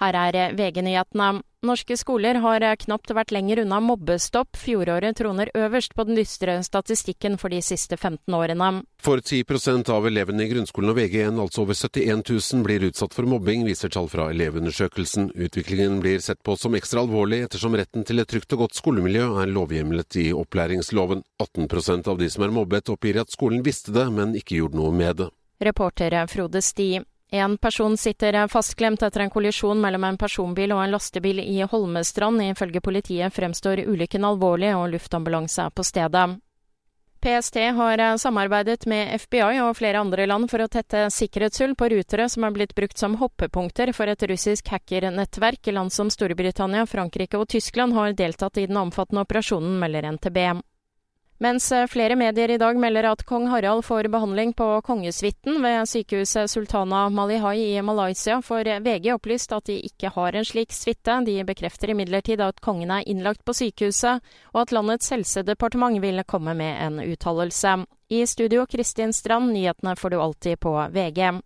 Her er VG-nyhetene. Norske skoler har knapt vært lenger unna mobbestopp. Fjoråret troner øverst på den dystre statistikken for de siste 15 årene. For 10% av elevene i grunnskolen og VG1, altså over 71 000, blir utsatt for mobbing, viser tall fra Elevundersøkelsen. Utviklingen blir sett på som ekstra alvorlig, ettersom retten til et trygt og godt skolemiljø er lovhjemlet i opplæringsloven. 18% av de som er mobbet, oppgir at skolen visste det, men ikke gjorde noe med det. Reporter Frode Sti. En person sitter fastklemt etter en kollisjon mellom en personbil og en lastebil i Holmestrand. Ifølge politiet fremstår ulykken alvorlig, og luftambulanse er på stedet. PST har samarbeidet med FBI og flere andre land for å tette sikkerhetshull på rutere som er blitt brukt som hoppepunkter for et russisk hackernettverk. Land som Storbritannia, Frankrike og Tyskland har deltatt i den omfattende operasjonen, melder NTB. Mens eh, flere medier i dag melder at kong Harald får behandling på kongesuiten ved sykehuset Sultana Malihai i Malaysia, får VG opplyst at de ikke har en slik suite. De bekrefter imidlertid at kongen er innlagt på sykehuset, og at landets helsedepartement vil komme med en uttalelse. I studio Kristin Strand, nyhetene får du alltid på VG.